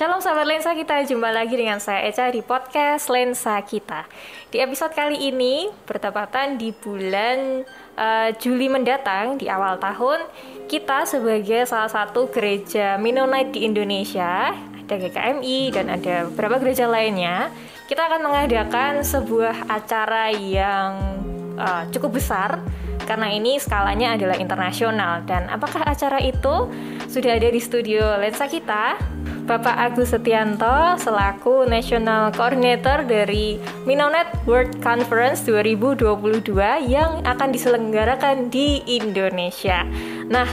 Shalom sahabat lensa kita, jumpa lagi dengan saya Eca di podcast Lensa Kita. Di episode kali ini bertepatan di bulan uh, Juli mendatang di awal tahun, kita sebagai salah satu gereja Mennonite di Indonesia, ada GKMI dan ada beberapa gereja lainnya, kita akan mengadakan sebuah acara yang uh, cukup besar karena ini skalanya adalah internasional dan apakah acara itu sudah ada di studio lensa kita Bapak Agus Setianto selaku National Coordinator dari Minonet World Conference 2022 yang akan diselenggarakan di Indonesia. Nah,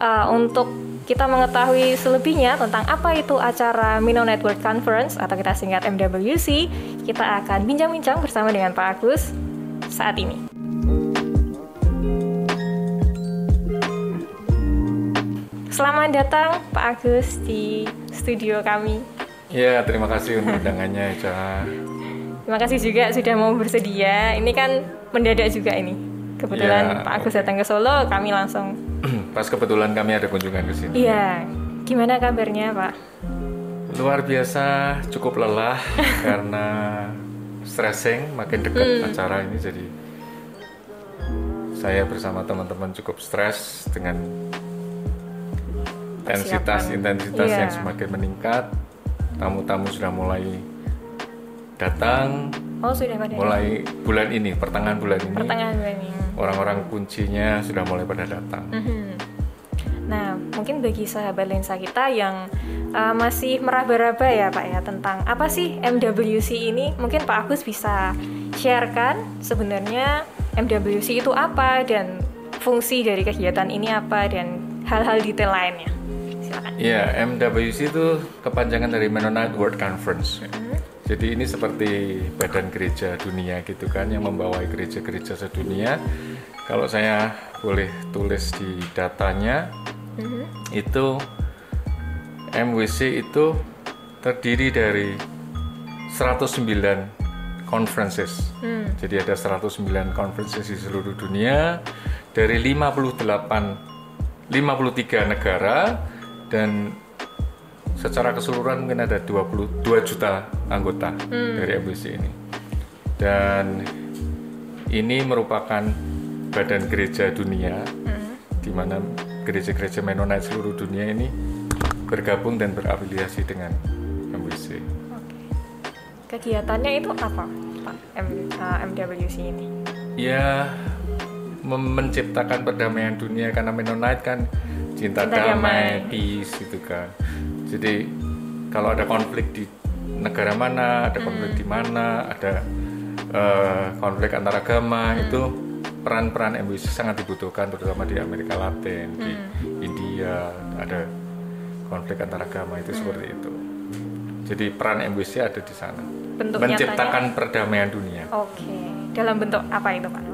uh, untuk kita mengetahui selebihnya tentang apa itu acara Mino Network Conference atau kita singkat MWC, kita akan bincang-bincang bersama dengan Pak Agus saat ini. Selamat datang Pak Agus di studio kami. Ya, terima kasih untuk undangannya, Eca. Terima kasih juga sudah mau bersedia. Ini kan mendadak juga ini. Kebetulan ya, Pak Agus datang ke Solo, kami langsung. Pas kebetulan kami ada kunjungan ke sini. Iya. Gimana kabarnya, Pak? Luar biasa, cukup lelah karena stressing, makin dekat hmm. acara ini jadi saya bersama teman-teman cukup stres dengan intensitas intensitas yeah. yang semakin meningkat. Tamu-tamu sudah mulai datang. Oh sudah pada mulai bulan ini pertengahan bulan ini pertengahan bulan ini. orang-orang kuncinya sudah mulai pada datang. Mm-hmm. nah mungkin bagi sahabat lensa kita yang uh, masih meraba-raba ya pak ya tentang apa sih MWC ini mungkin Pak Agus bisa sharekan sebenarnya MWC itu apa dan fungsi dari kegiatan ini apa dan hal-hal detail lainnya silakan. Iya, MWC itu kepanjangan dari Mennonite World Conference. Hmm. Jadi ini seperti badan gereja dunia gitu kan yang membawai gereja-gereja sedunia. Kalau saya boleh tulis di datanya, hmm. itu MWC itu terdiri dari 109 conferences. Hmm. Jadi ada 109 conferences di seluruh dunia dari 58 53 negara dan secara keseluruhan mungkin ada 22 juta anggota hmm. dari MBC ini dan ini merupakan badan gereja dunia hmm. di mana gereja-gereja Mennonite seluruh dunia ini bergabung dan berafiliasi dengan MBC. Kegiatannya itu apa, Pak M, uh, MWC ini? Ya, menciptakan perdamaian dunia karena Mennonite kan cinta, cinta damai, damai, peace gitu kan. Jadi kalau ada konflik di negara mana, ada hmm. konflik di mana, ada uh, konflik antar agama hmm. itu peran-peran MBC sangat dibutuhkan terutama di Amerika Latin, hmm. di India ada konflik antar agama itu hmm. seperti itu. Jadi peran MBC ada di sana. Bentuk menciptakan nyatanya? perdamaian dunia. Oke. Dalam bentuk apa itu, Pak?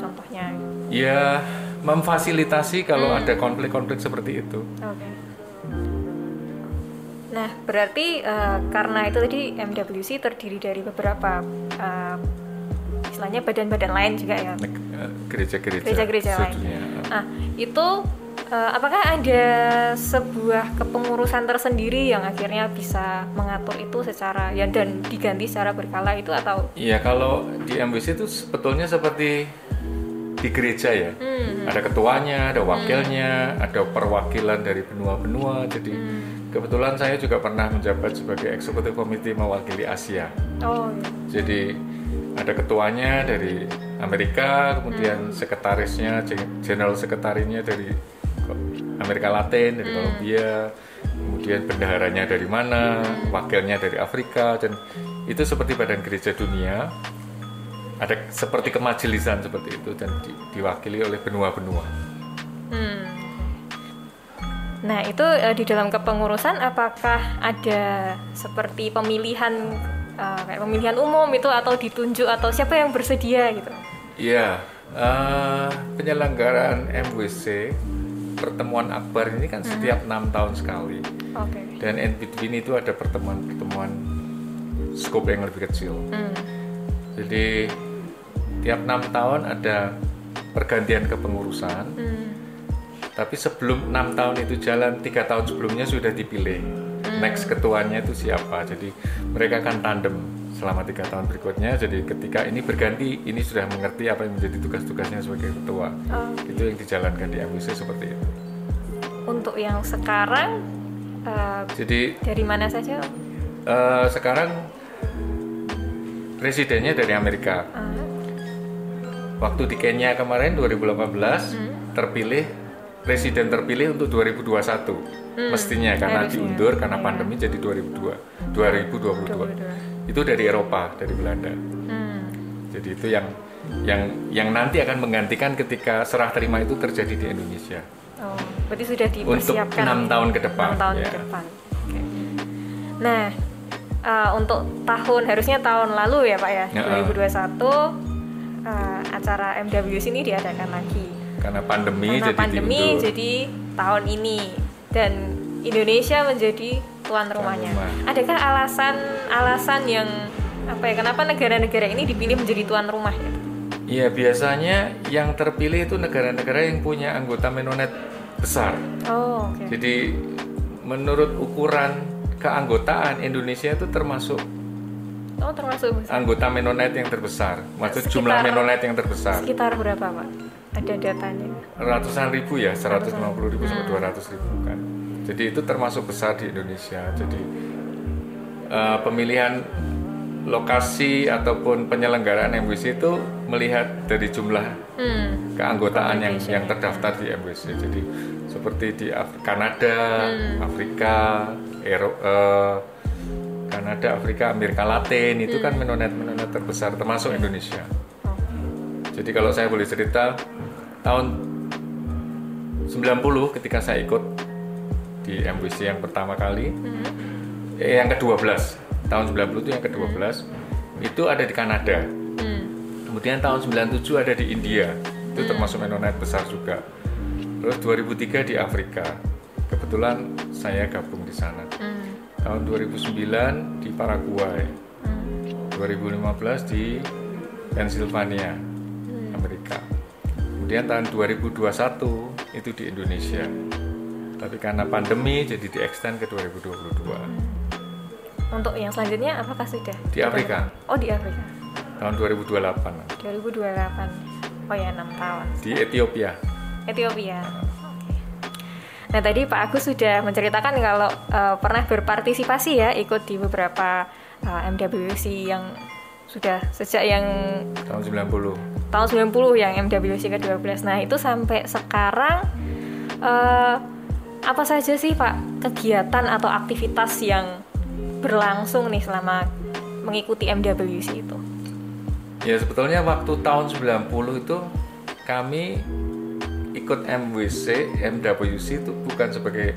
Contohnya? Ya, memfasilitasi kalau hmm. ada konflik-konflik seperti itu. Okay. Nah, berarti uh, karena itu tadi MWC terdiri dari beberapa uh, istilahnya badan-badan lain juga ya. Eh, gereja-gereja. Gereja-gereja lain. Nah, itu uh, apakah ada sebuah kepengurusan tersendiri yang akhirnya bisa mengatur itu secara ya dan diganti secara berkala itu atau? Iya, kalau di MWC itu sebetulnya seperti di gereja ya. Hmm. Ada ketuanya, ada wakilnya, hmm. ada perwakilan dari benua-benua. Jadi hmm. kebetulan saya juga pernah menjabat sebagai eksekutif komite mewakili Asia. Oh. Jadi ada ketuanya dari Amerika, kemudian hmm. sekretarisnya, general sekretarinya dari Amerika Latin, dari hmm. Kolombia, kemudian bendaharanya dari mana, hmm. wakilnya dari Afrika, dan itu seperti badan gereja dunia ada seperti kemajelisan seperti itu dan di, diwakili oleh benua-benua. Hmm. Nah itu uh, di dalam kepengurusan apakah ada seperti pemilihan uh, kayak pemilihan umum itu atau ditunjuk atau siapa yang bersedia gitu? Iya uh, penyelenggaraan MWC pertemuan akbar ini kan hmm. setiap enam tahun sekali. Okay. Dan in between itu ada pertemuan-pertemuan scope yang lebih kecil. Hmm. Jadi tiap enam tahun ada pergantian kepengurusan hmm. tapi sebelum enam tahun itu jalan tiga tahun sebelumnya sudah dipilih hmm. next ketuanya itu siapa. Jadi mereka akan tandem selama tiga tahun berikutnya. Jadi ketika ini berganti, ini sudah mengerti apa yang menjadi tugas-tugasnya sebagai ketua. Oh. Itu yang dijalankan di MWC seperti itu. Untuk yang sekarang uh, Jadi dari mana saja? eh, sekarang presidennya dari Amerika. Uh, Waktu di Kenya kemarin 2018 terpilih presiden terpilih untuk 2021 mestinya karena harusnya. diundur karena Iya. pandemi jadi 2002 2022 itu dari Eropa dari Belanda hmm. jadi itu yang yang yang nanti akan menggantikan ketika serah terima itu terjadi di Indonesia Oh, berarti sudah Untuk dipersiapkan enam tahun ke depan, Enam tahun ya. ke depan. Oke. Nah, uh, untuk tahun harusnya tahun lalu ya Pak ya, Ya, 2021 uh, acara MWC ini diadakan lagi. karena pandemi Karena jadi pandemi diundur. jadi tahun ini dan Indonesia menjadi tuan rumahnya. rumah. Adakah alasan alasan yang apa ya kenapa negara-negara ini dipilih menjadi tuan rumah ya? Iya biasanya yang terpilih itu negara-negara yang punya anggota Menonet besar Oh, oke. Jadi menurut ukuran keanggotaan Indonesia itu termasuk Oh, termasuk anggota Menonet yang terbesar. Maksud Sekitar- jumlah Menonet yang terbesar. sekitar berapa Pak? Ada datanya? Ratusan ribu ya, 150 ribu sampai 200 ribu kan. Jadi itu termasuk besar di Indonesia. Jadi eh, pemilihan lokasi ataupun penyelenggaraan MWC itu melihat dari jumlah Hmm. keanggotaan yang yang terdaftar di MWC. Jadi seperti di Af- Kanada, Hmm. Afrika, Ero, eh, Kanada, Afrika, Amerika Latin itu kan Hmm. menonet menonet terbesar termasuk Indonesia. Oh. Jadi kalau saya boleh cerita tahun 90 ketika saya ikut di MWC yang pertama kali, Hmm. eh, yang ke-12 tahun 90 itu yang ke-12 itu ada di Kanada. Hmm. Kemudian tahun 97 ada di India, itu termasuk menonet besar juga. Terus 2003 di Afrika, kebetulan saya gabung di sana. Hmm. Tahun 2009 di Paraguay, Hmm. 2015 di Pennsylvania, Amerika. Kemudian tahun 2021 itu di Indonesia. Tapi karena pandemi jadi di-extend ke 2022 Untuk yang selanjutnya apakah sudah? di Afrika Oh di Afrika. tahun 2028 2028. Oh ya 6 tahun. di Ethiopia. Ethiopia. Nah tadi Pak Agus sudah menceritakan kalau eh, pernah berpartisipasi ya ikut di beberapa eh, MWC yang sudah sejak yang tahun 90. tahun 90 yang MWC ke-12. Nah, itu sampai sekarang eh, apa saja sih Pak kegiatan atau aktivitas yang berlangsung nih selama mengikuti MWC itu? Ya sebetulnya waktu tahun 90 itu kami ikut MWC, MWC itu bukan sebagai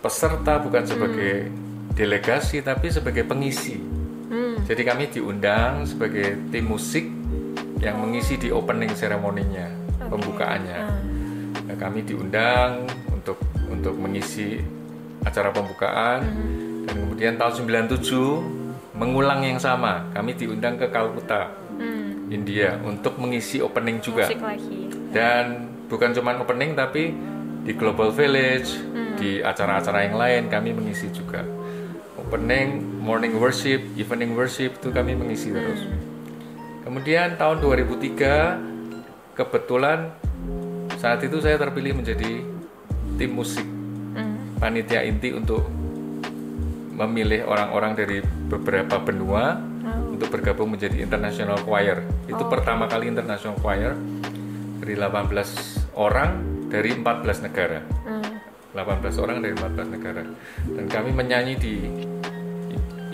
peserta, bukan sebagai delegasi, tapi sebagai pengisi. Hmm. Jadi kami diundang sebagai tim musik yang mengisi di opening seremoninya, pembukaannya. Hmm. Nah, kami diundang untuk untuk mengisi acara pembukaan dan kemudian tahun 97 mengulang yang sama. Kami diundang ke Kalkuta, Hmm. India untuk mengisi opening juga. Musik lagi. Dan bukan cuma opening tapi di Global Village, di acara-acara yang lain kami mengisi juga. Opening, morning worship, evening worship itu kami mengisi terus. Kemudian tahun 2003 kebetulan saat itu saya terpilih menjadi tim musik Hmm. panitia inti untuk memilih orang-orang dari beberapa benua Oh. untuk bergabung menjadi international choir. Itu pertama kali international choir dari 18 orang dari 14 negara. Hmm. 18 orang dari 14 negara. Dan kami menyanyi di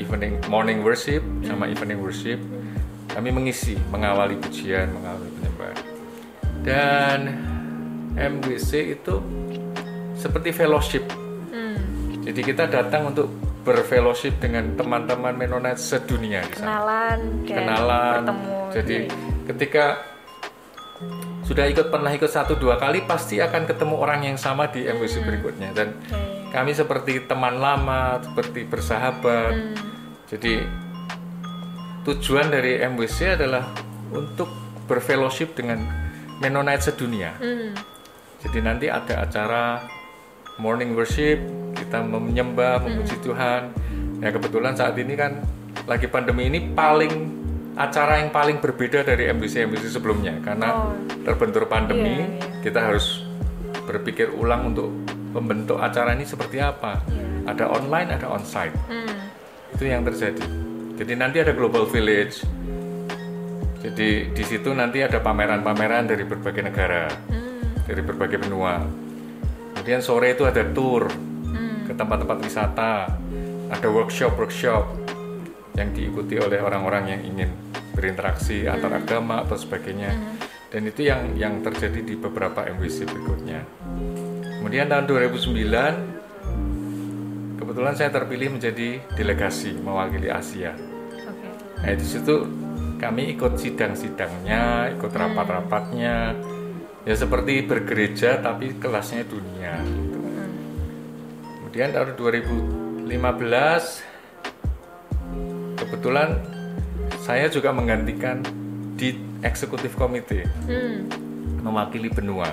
evening morning worship sama evening worship. Kami mengisi, mengawali pujian, mengawali penyembahan. Dan MWC itu seperti fellowship. Hmm. Jadi kita datang untuk berfellowship dengan teman-teman Mennonite sedunia di sana. Kenalan dan Kenalan. bertemu. Jadi Iya. ketika sudah ikut pernah ikut satu dua kali pasti akan ketemu orang yang sama di MWC berikutnya dan Oke. kami seperti teman lama, seperti bersahabat. Hmm. Jadi tujuan dari MWC adalah untuk berfellowship dengan Mennonite sedunia. Hmm. Jadi nanti ada acara morning worship, kita menyembah, memuji Tuhan. Ya kebetulan saat ini kan lagi pandemi ini paling acara yang paling berbeda dari MBC-MBC sebelumnya karena Oh. terbentur pandemi Iya, iya. kita harus berpikir ulang untuk membentuk acara ini seperti apa. Iya. Ada online, ada onsite. Hmm. Itu yang terjadi. Jadi nanti ada Global Village. Jadi di situ nanti ada pameran-pameran dari berbagai negara, Hmm. dari berbagai benua. Kemudian sore itu ada tour Hmm. ke tempat-tempat wisata, ada workshop-workshop yang diikuti oleh orang-orang yang ingin berinteraksi antar agama atau sebagainya. Dan itu yang yang terjadi di beberapa MWC berikutnya. Kemudian tahun 2009 kebetulan saya terpilih menjadi delegasi mewakili Asia. Oke. Nah di situ kami ikut sidang-sidangnya, ikut rapat-rapatnya, ya seperti bergereja tapi kelasnya dunia. gitu. Kemudian tahun 2015 kebetulan saya juga menggantikan di eksekutif komite Hmm. mewakili benua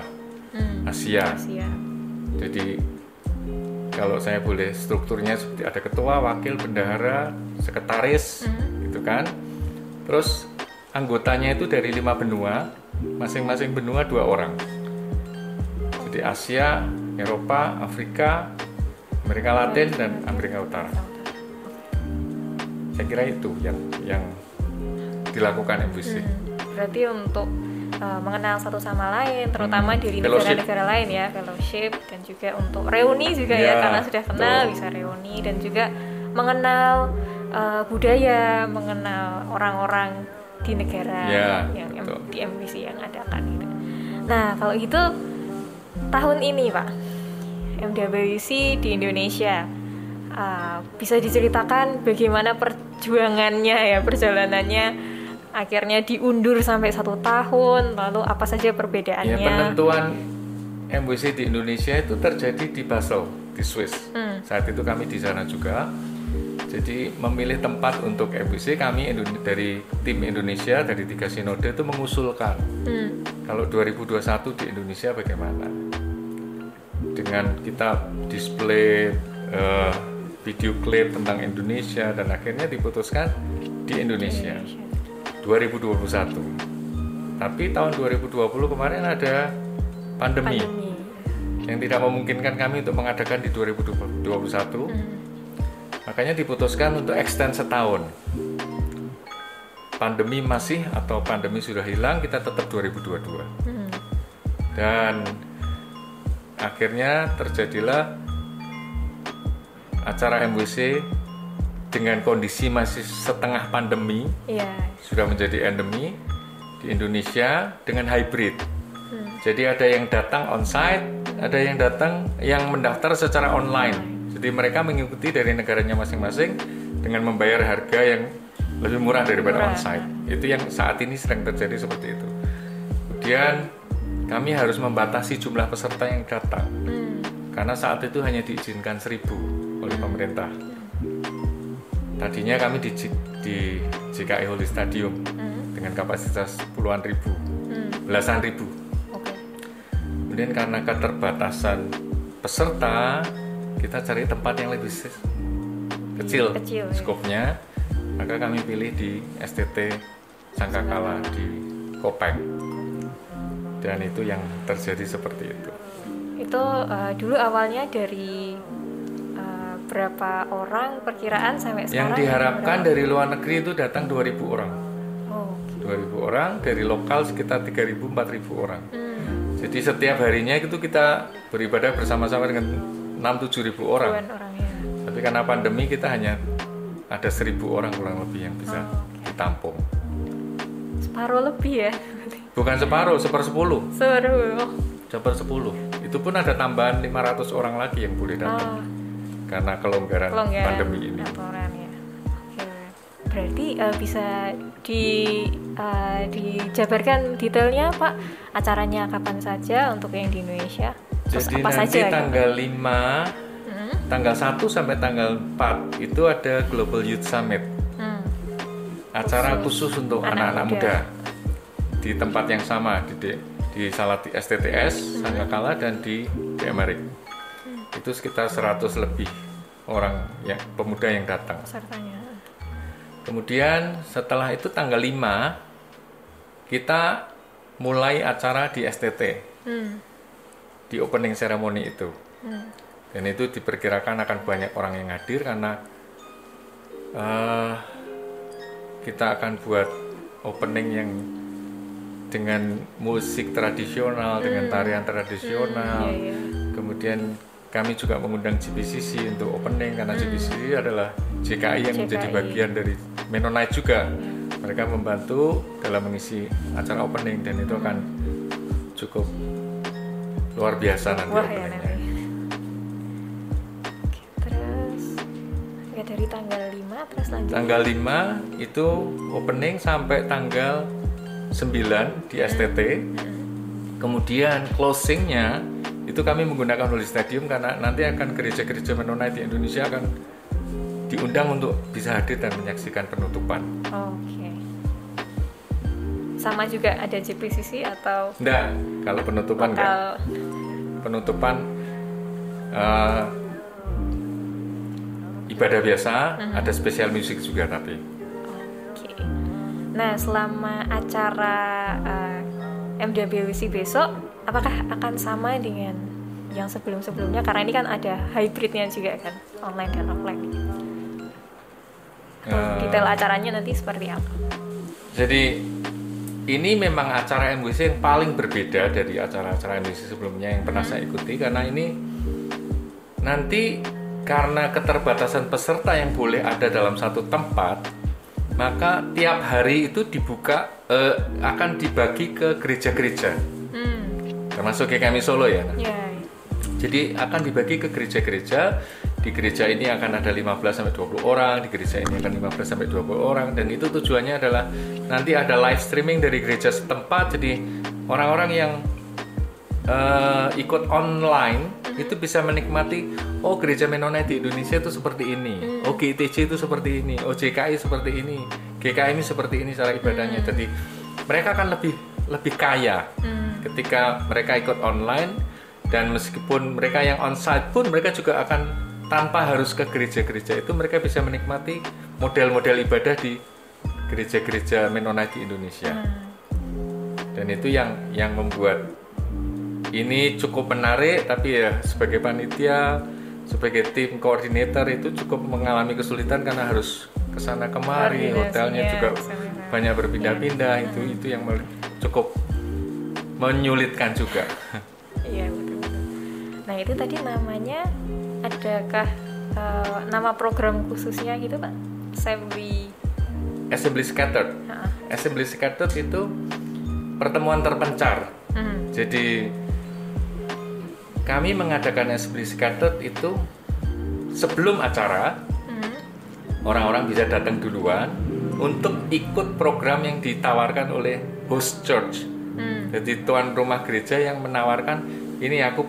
Hmm. Asia. Asia. Jadi kalau saya boleh strukturnya seperti ada ketua, wakil, bendahara, sekretaris, gitu kan. Terus anggotanya itu dari lima benua, masing-masing benua dua orang. Jadi Asia, Eropa, Afrika, Amerika Latin dan Amerika Utara. Saya kira itu yang yang dilakukan MVC. Hmm. Berarti untuk uh, mengenal satu sama lain, terutama Hmm. dari negara-negara lain ya, fellowship dan juga untuk reuni juga Ya, ya, karena sudah kenal betul. bisa reuni dan juga mengenal uh, budaya, mengenal orang-orang di negara Ya, yang betul. di MBC yang adakan gitu. Nah kalau itu tahun ini pak MWC di Indonesia uh, bisa diceritakan bagaimana perjuangannya ya perjalanannya akhirnya diundur sampai satu tahun lalu apa saja Ya perbedaannya penentuan MWC di Indonesia itu terjadi di Basel di Swiss. Hmm. Saat itu kami di sana juga. Jadi memilih tempat untuk MWC kami dari tim Indonesia dari tiga sinode itu mengusulkan Hmm, kalau 2021 di Indonesia bagaimana dengan kita display eh, video klip tentang Indonesia dan akhirnya diputuskan di Indonesia 2021. Tapi tahun 2020 kemarin ada pandemi, pandemi yang tidak memungkinkan kami untuk mengadakan di 2021. Makanya diputuskan untuk extend setahun. Pandemi masih atau pandemi sudah hilang, kita tetap 2022. Hmm, Dan akhirnya terjadilah acara MWC dengan kondisi masih setengah pandemi iya sudah menjadi endemi di Indonesia dengan hybrid. Hmm. Jadi ada yang datang onsite, ada yang datang yang mendaftar secara online. Jadi mereka mengikuti dari negaranya masing-masing dengan membayar harga yang lebih murah daripada Murah. onsite. Itu yang saat ini sedang terjadi seperti itu. Kemudian kami harus membatasi jumlah peserta yang datang Hmm, karena saat itu hanya diizinkan 1000 oleh pemerintah. Tadinya kami di, di JKI Holy Stadium hmm, dengan kapasitas puluhan ribu, hmm, belasan ribu. oke Kemudian karena keterbatasan peserta, kita cari tempat yang lebih kecil, Kecil, ya. skopnya. Maka kami pilih di STT Sangkakala di Kopeng. Dan itu yang terjadi seperti itu. itu uh, dulu awalnya dari berapa orang perkiraan sampai Yang sekarang diharapkan berapa? dari luar negeri itu datang 2000 orang. oh 2000 orang, dari lokal sekitar 3000 4000 orang. hmm, Jadi setiap harinya itu kita beribadah bersama-sama dengan 6 7000 orang. orang ya Tapi karena pandemi kita hanya ada 1000 orang kurang lebih yang bisa Oh, ditampung. separuh lebih ya Bukan separuh, sepersepuluh, separuh oh, sepersepuluh. Itu pun ada tambahan 500 orang lagi yang boleh datang oh, karena kelonggaran, pelonggaran pandemi ini. aturan ya Oke. berarti uh, bisa di uh, dijabarkan detailnya pak acaranya kapan saja untuk yang di Indonesia Terus Jadi apa nanti saja gitu? tanggal 5 Hmm, tanggal 1 sampai tanggal 4 itu ada Global Youth Summit. hmm, Acara khusus, untuk anak anak-anak muda. muda. di tempat yang sama di di Salati STTS Sangkakala dan di DMRI. Itu sekitar 100 lebih orang ya pemuda yang datang. Pesertanya. Kemudian setelah itu tanggal 5 kita mulai acara di STT Hmm. di opening ceremony itu. Hmm. Dan itu diperkirakan akan banyak orang yang hadir karena eh, kita akan buat opening yang dengan musik tradisional, dengan tarian tradisional. Iya, iya. Kemudian kami juga mengundang GBCC untuk opening karena GBCC adalah JKI yang menjadi JKI. bagian dari Mennonite juga. Mereka membantu dalam mengisi acara opening dan itu akan cukup luar biasa nanti Wah ya openingnya. nanti. Oke, terus ya dari tanggal 5 terus lanjut. Tanggal 5 itu opening sampai tanggal 9 di STT. Kemudian closingnya itu kami menggunakan Holy Stadium karena nanti akan gereja-gereja Mennonite di Indonesia akan diundang untuk bisa hadir dan menyaksikan penutupan. Oke. Sama juga ada JPCC atau Enggak, kalau penutupan enggak. lokal Penutupan eh, ibadah biasa, ada spesial musik juga tapi. Oke. Nah, selama acara eh, MWC besok, apakah akan sama dengan yang sebelum-sebelumnya? Karena ini kan ada hybridnya juga kan, online dan offline. Eh, detail acaranya nanti seperti apa? Jadi ini memang acara MWC yang paling berbeda dari acara-acara MWC sebelumnya yang pernah saya ikuti karena ini nanti karena keterbatasan peserta yang boleh ada dalam satu tempat maka tiap hari itu dibuka eh, akan dibagi ke gereja-gereja Hmm, termasuk GKMI Solo ya. ya. Jadi akan dibagi ke gereja-gereja. Di gereja ini akan ada 15 sampai 20 orang, di gereja ini akan 15 sampai 20 orang dan itu tujuannya adalah nanti ada live streaming dari gereja setempat. Jadi orang-orang yang eh, ikut online itu bisa menikmati oh gereja Mennonite di Indonesia itu seperti ini. Oh GTC itu seperti ini. Oh JKI seperti ini. GKMI seperti ini cara ibadahnya. Jadi mereka akan lebih lebih kaya Hmm, ketika mereka ikut online dan meskipun mereka yang onsite pun mereka juga akan tanpa harus ke gereja-gereja itu mereka bisa menikmati model-model ibadah di gereja-gereja Mennonite di Indonesia. Dan itu yang yang membuat ini cukup menarik tapi ya sebagai panitia sebagai tim koordinator itu cukup mengalami kesulitan karena harus ke sana kemari hotelnya juga ke sana. banyak berpindah-pindah itu itu yang cukup menyulitkan juga Iya betul. Nah itu tadi namanya adakah eh, nama program khususnya gitu pak? Assembly. Assembly Scattered Ha. Assembly Scattered itu pertemuan terpencar Hmm. jadi kami mengadakan Assembly Scattered itu sebelum acara Hmm. orang-orang bisa datang duluan untuk ikut program yang ditawarkan oleh host church. Hmm. Jadi tuan rumah gereja yang menawarkan ini aku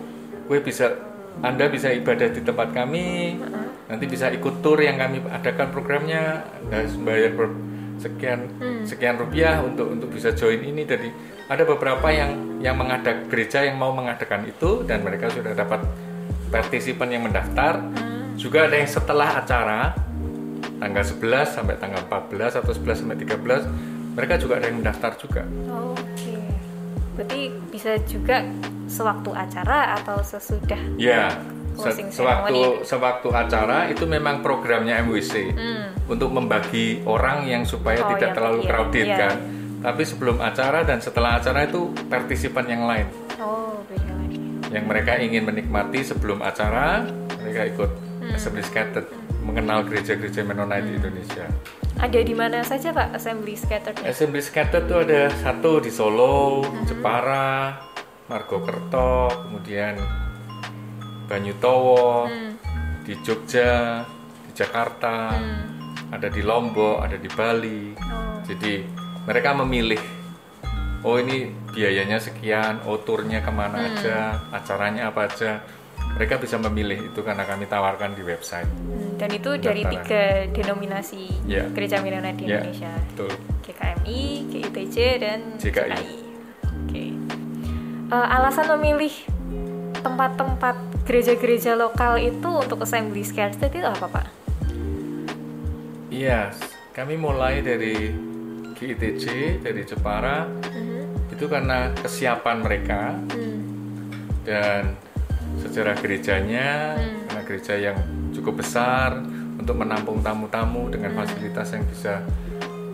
gue bisa Anda bisa ibadah di tempat kami. Nanti bisa ikut tour yang kami adakan programnya. Anda bayar ber- sekian sekian rupiah untuk untuk bisa join ini. Jadi ada beberapa yang yang mengadak gereja yang mau mengadakan itu dan mereka sudah dapat partisipan yang mendaftar. Juga ada yang setelah acara tanggal 11 sampai tanggal 14 atau 11 sampai 13 mereka juga ada yang mendaftar juga. Oke. Berarti bisa juga sewaktu acara atau sesudah. Ya, se- sewaktu sewaktu acara itu memang programnya MWC Hmm. untuk membagi orang yang supaya Oh, tidak iya, terlalu iya, crowded iya. kan. Tapi sebelum acara dan setelah acara itu partisipan yang lain Oh beda lagi. yang mereka ingin menikmati sebelum acara mereka ikut Hmm. Assembly Scattered mengenal gereja-gereja Mennonite di Indonesia. Ada di mana saja pak Assembly Scattered? Assembly Scattered itu ada satu di Solo, Jepara, Margokerto, kemudian Banyutowo, Hmm. di Jogja, di Jakarta, Hmm. ada di Lombok, ada di Bali. Oh. Jadi mereka memilih, oh ini biayanya sekian, oh turnya ke mana Hmm. aja, acaranya apa aja. Mereka bisa memilih itu karena kami tawarkan di website. Hmm, Dan itu dari tiga denominasi Ya. gereja Mennonite di Ya, Indonesia. betul. GKMI, GITJ, dan JKI. Oke. Eh, alasan memilih tempat-tempat gereja-gereja lokal itu untuk assembly scared itu apa pak? Iya, kami mulai dari GITC dari Jepara mm-hmm. itu karena kesiapan mereka mm. dan sejarah gerejanya mm. karena gereja yang cukup besar untuk menampung tamu-tamu dengan mm. fasilitas yang bisa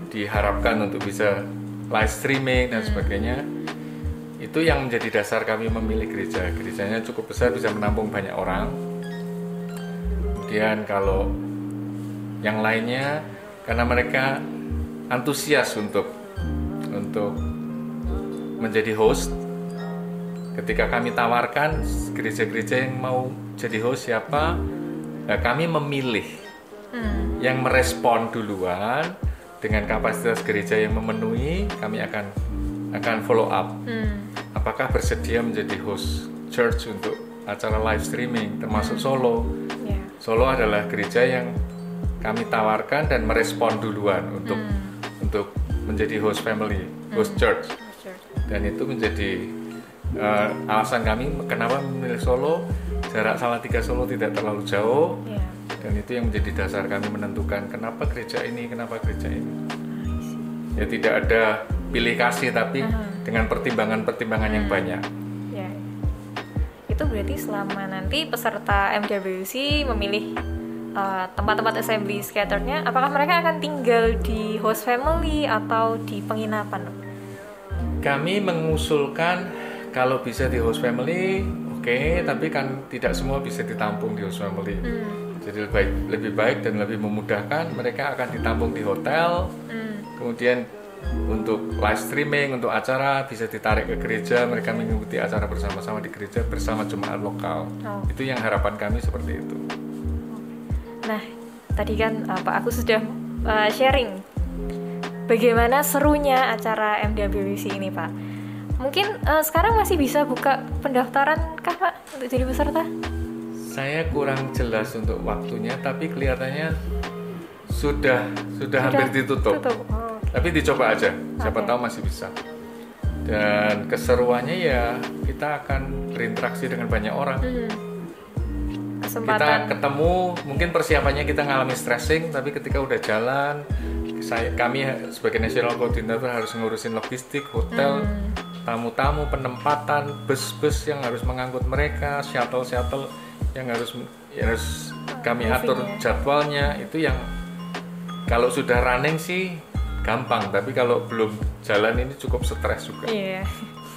diharapkan untuk bisa live streaming dan sebagainya itu yang menjadi dasar kami memilih gereja gerejanya cukup besar bisa menampung banyak orang kemudian kalau yang lainnya karena mereka antusias untuk untuk menjadi host ketika kami tawarkan gereja-gereja yang mau jadi host siapa nah kami memilih hmm. yang merespon duluan dengan kapasitas gereja yang memenuhi kami akan akan follow up hmm. apakah bersedia menjadi host church untuk acara live streaming termasuk hmm. Solo yeah. Solo adalah gereja yang kami tawarkan dan merespon duluan untuk hmm. untuk menjadi host family host hmm. church dan itu menjadi uh, alasan kami kenapa memilih Solo jarak tiga Solo tidak terlalu jauh yeah dan itu yang menjadi dasar kami menentukan kenapa gereja ini kenapa gereja ini ya tidak ada pilih kasih tapi uh -huh. dengan pertimbangan-pertimbangan hmm. yang banyak ya. itu berarti selama nanti peserta MWC memilih eh, tempat-tempat uh, assembly scatternya apakah mereka akan tinggal di host family atau di penginapan kami mengusulkan kalau bisa di host family oke okay, tapi kan tidak semua bisa ditampung di host family. Hmm. Jadi lebih baik, lebih baik dan lebih memudahkan mereka akan ditampung di hotel. Mm. kemudian untuk live streaming untuk acara bisa ditarik ke gereja. Mereka mengikuti acara bersama-sama di gereja bersama jemaat lokal. Oh. itu yang harapan kami seperti itu. Nah tadi kan uh, Pak aku sudah uh, sharing bagaimana serunya acara MWBC ini Pak mungkin uh, sekarang masih bisa buka pendaftaran kah Pak untuk jadi peserta saya kurang jelas untuk waktunya tapi kelihatannya sudah sudah, hampir ditutup, tutup. Oh, tapi dicoba aja siapa okay. tahu masih bisa dan keseruannya ya kita akan berinteraksi dengan banyak orang hmm. kita ketemu mungkin persiapannya kita ngalami stressing tapi ketika udah jalan saya kami sebagai national coordinator harus ngurusin logistik hotel hmm. Tamu-tamu penempatan bus-bus yang harus mengangkut mereka shuttle shuttle yang harus yang harus kami atur jadwalnya itu yang kalau sudah running sih gampang tapi kalau belum jalan ini cukup stres juga iya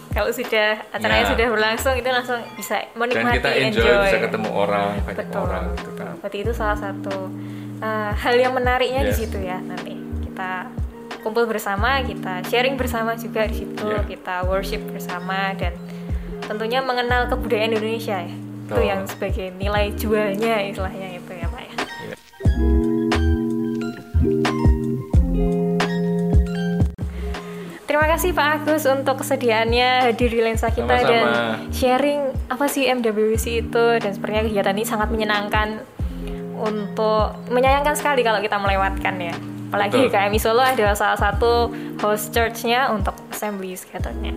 kalau sudah acaranya ya. sudah berlangsung itu langsung bisa menikmati dan kita enjoy, enjoy. bisa ketemu orang banyak Betul. orang gitu kan berarti itu salah satu uh, hal yang menariknya yes. di situ ya nanti kita kumpul bersama kita sharing bersama juga di situ yeah. kita worship bersama dan tentunya mengenal kebudayaan Indonesia ya itu yang sebagai nilai jualnya istilahnya itu ya pak ya. Yeah. Terima kasih Pak Agus untuk kesediaannya hadir di lensa kita Sama-sama. dan sharing apa sih MWC itu dan sepertinya kegiatan ini sangat menyenangkan untuk menyayangkan sekali kalau kita melewatkan ya apalagi Betul. KMI Solo adalah salah satu host church-nya untuk assembly skaternya.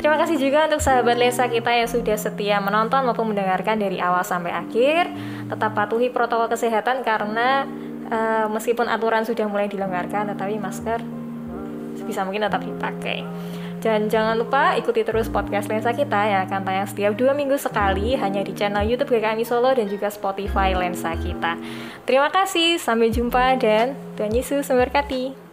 Terima kasih juga untuk sahabat Lesa kita yang sudah setia menonton maupun mendengarkan dari awal sampai akhir. Tetap patuhi protokol kesehatan karena uh, meskipun aturan sudah mulai dilonggarkan, tetapi masker bisa mungkin tetap dipakai. Dan jangan lupa ikuti terus podcast Lensa kita yang akan tayang setiap dua minggu sekali hanya di channel YouTube GKMI Solo dan juga Spotify Lensa kita. Terima kasih, sampai jumpa dan Tuhan Yesus memberkati.